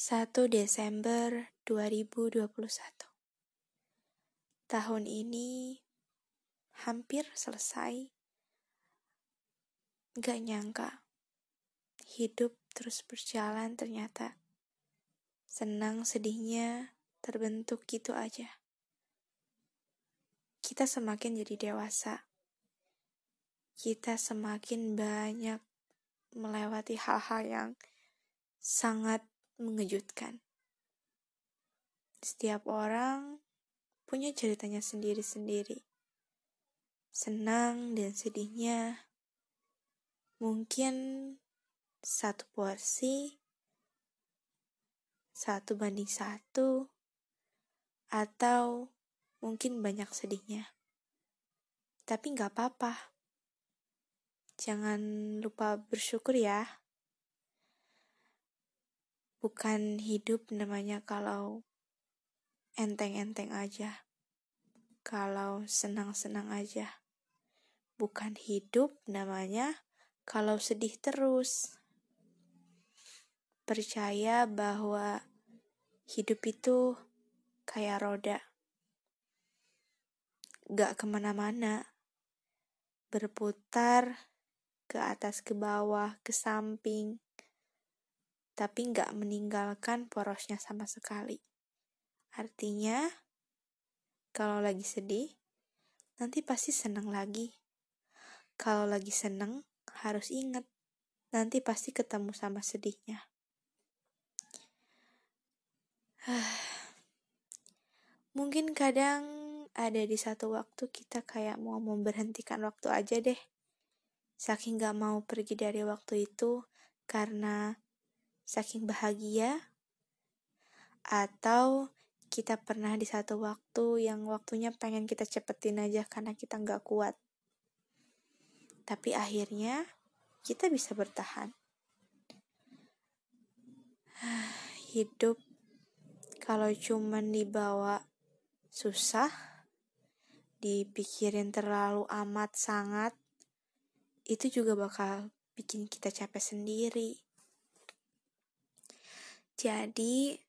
1 Desember 2021 Tahun ini hampir selesai. Gak nyangka, hidup terus berjalan ternyata. Senang sedihnya terbentuk gitu aja. Kita semakin jadi dewasa. Kita semakin banyak melewati hal-hal yang sangat mengejutkan. Setiap orang punya ceritanya sendiri-sendiri. Senang dan sedihnya mungkin satu porsi, satu banding satu, atau mungkin banyak sedihnya. Tapi nggak apa-apa. Jangan lupa bersyukur ya bukan hidup namanya kalau enteng-enteng aja, kalau senang-senang aja. Bukan hidup namanya kalau sedih terus. Percaya bahwa hidup itu kayak roda. Gak ke mana-mana. Berputar ke atas ke bawah, ke samping, tapi nggak meninggalkan porosnya sama sekali. Artinya, kalau lagi sedih, nanti pasti senang lagi. Kalau lagi seneng, harus ingat, nanti pasti ketemu sama sedihnya. Mungkin kadang ada di satu waktu kita kayak mau memberhentikan waktu aja deh. Saking gak mau pergi dari waktu itu karena saking bahagia, atau kita pernah di satu waktu yang waktunya pengen kita cepetin aja karena kita nggak kuat. Tapi akhirnya kita bisa bertahan. Hidup kalau cuman dibawa susah, dipikirin terlalu amat sangat, itu juga bakal bikin kita capek sendiri. Jadi,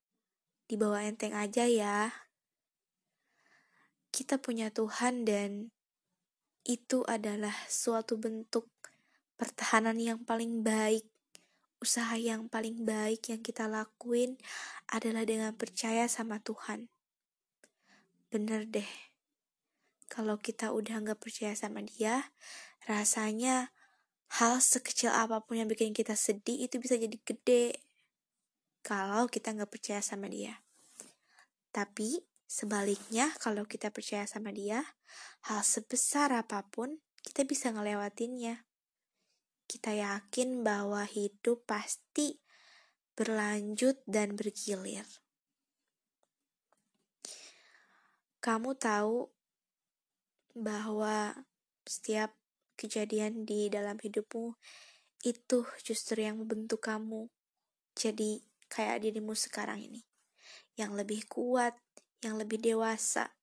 dibawa enteng aja ya. Kita punya Tuhan dan itu adalah suatu bentuk pertahanan yang paling baik. Usaha yang paling baik yang kita lakuin adalah dengan percaya sama Tuhan. Bener deh, kalau kita udah nggak percaya sama dia, rasanya hal sekecil apa pun yang bikin kita sedih itu bisa jadi gede kalau kita nggak percaya sama dia. Tapi sebaliknya kalau kita percaya sama dia, hal sebesar apa pun kita bisa ngelewatinnya. Kita yakin bahwa hidup pasti berlanjut dan bergilir. Kamu tahu bahwa setiap kejadian di dalam hidupmu itu justru yang membentuk kamu. Jadi kayak dirimu sekarang ini, yang lebih kuat, yang lebih dewasa.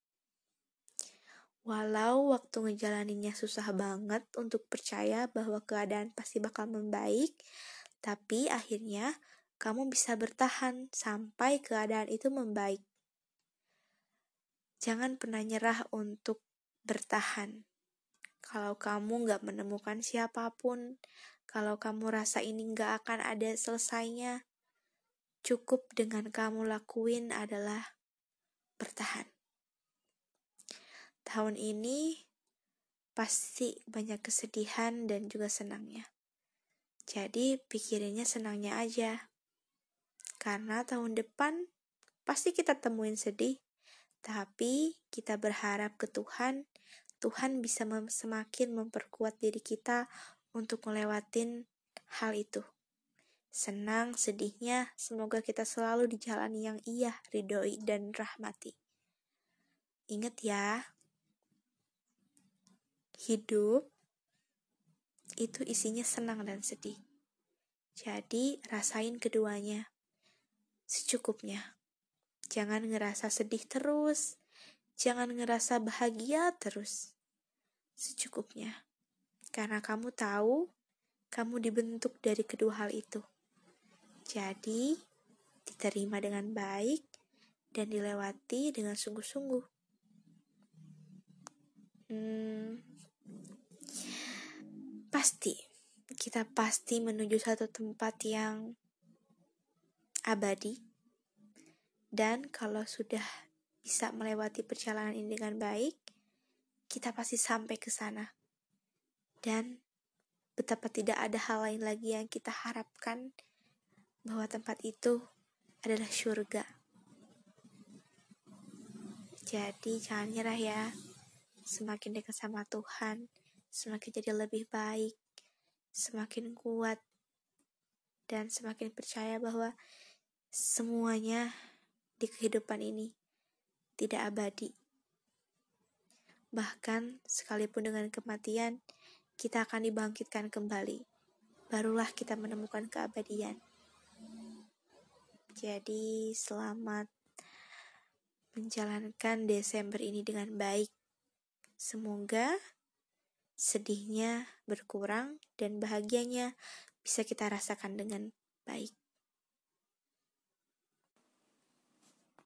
Walau waktu ngejalaninnya susah banget untuk percaya bahwa keadaan pasti bakal membaik, tapi akhirnya kamu bisa bertahan sampai keadaan itu membaik. Jangan pernah nyerah untuk bertahan. Kalau kamu nggak menemukan siapa pun, kalau kamu rasa ini nggak akan ada selesainya, cukup dengan kamu lakuin adalah bertahan. Tahun ini pasti banyak kesedihan dan juga senangnya. Jadi pikirinnya senangnya aja. Karena tahun depan pasti kita temuin sedih, tapi kita berharap ke Tuhan, Tuhan bisa mem semakin memperkuat diri kita untuk melewatin hal itu. Senang, sedihnya, semoga kita selalu di jalan yang ia ridhoi dan rahmati. Ingat ya, hidup itu isinya senang dan sedih. Jadi, rasain keduanya secukupnya. Jangan ngerasa sedih terus, jangan ngerasa bahagia terus. Secukupnya. Karena kamu tahu, kamu dibentuk dari kedua hal itu. Jadi, diterima dengan baik, dan dilewati dengan sungguh-sungguh. Hmm, pasti, kita pasti menuju satu tempat yang abadi, dan kalau sudah bisa melewati perjalanan ini dengan baik, kita pasti sampai ke sana. Dan betapa tidak ada hal lain lagi yang kita harapkan bahwa tempat itu adalah surga. Jadi jangan nyerah ya. Semakin dekat sama Tuhan, semakin jadi lebih baik, semakin kuat, dan semakin percaya bahwa semuanya di kehidupan ini tidak abadi. Bahkan, sekalipun dengan kematian, kita akan dibangkitkan kembali. Barulah kita menemukan keabadian. Jadi, selamat menjalankan Desember ini dengan baik. Semoga sedihnya berkurang dan bahagianya bisa kita rasakan dengan baik.